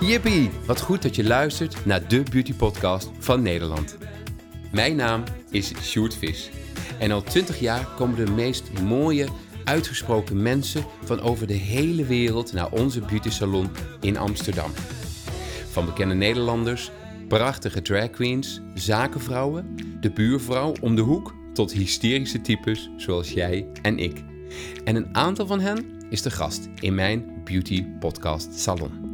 Jippie, wat goed dat je luistert naar de beauty podcast van Nederland. Mijn naam is Sjoerd Vis. En al 20 jaar komen de meest mooie, uitgesproken mensen van over de hele wereld naar onze beauty salon in Amsterdam. Van bekende Nederlanders, prachtige drag queens, zakenvrouwen, de buurvrouw om de hoek tot hysterische types zoals jij en ik. En een aantal van hen is de gast in mijn beauty podcast salon.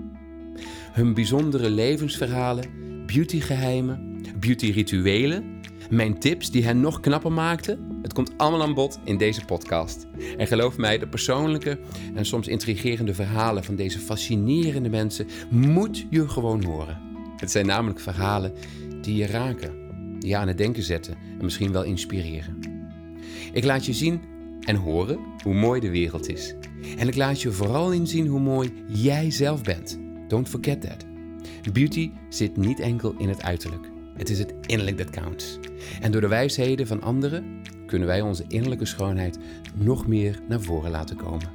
Hun bijzondere levensverhalen, beautygeheimen, beautyrituelen, mijn tips die hen nog knapper maakten. Het komt allemaal aan bod in deze podcast. En geloof mij, de persoonlijke en soms intrigerende verhalen van deze fascinerende mensen moet je gewoon horen. Het zijn namelijk verhalen die je raken, die je aan het denken zetten en misschien wel inspireren. Ik laat je zien en horen hoe mooi de wereld is. En ik laat je vooral inzien hoe mooi jij zelf bent. Don't forget that. Beauty zit niet enkel in het uiterlijk. Het is het innerlijk dat counts. En door de wijsheden van anderen kunnen wij onze innerlijke schoonheid nog meer naar voren laten komen.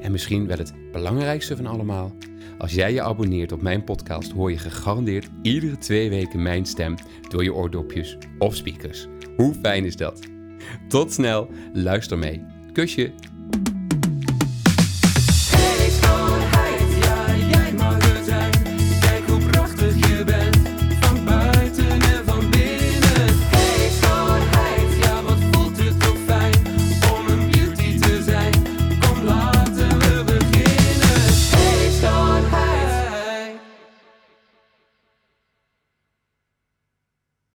En misschien wel het belangrijkste van allemaal. Als jij je abonneert op mijn podcast, hoor je gegarandeerd iedere twee weken mijn stem door je oordopjes of speakers. Hoe fijn is dat? Tot snel, luister mee. Kusje!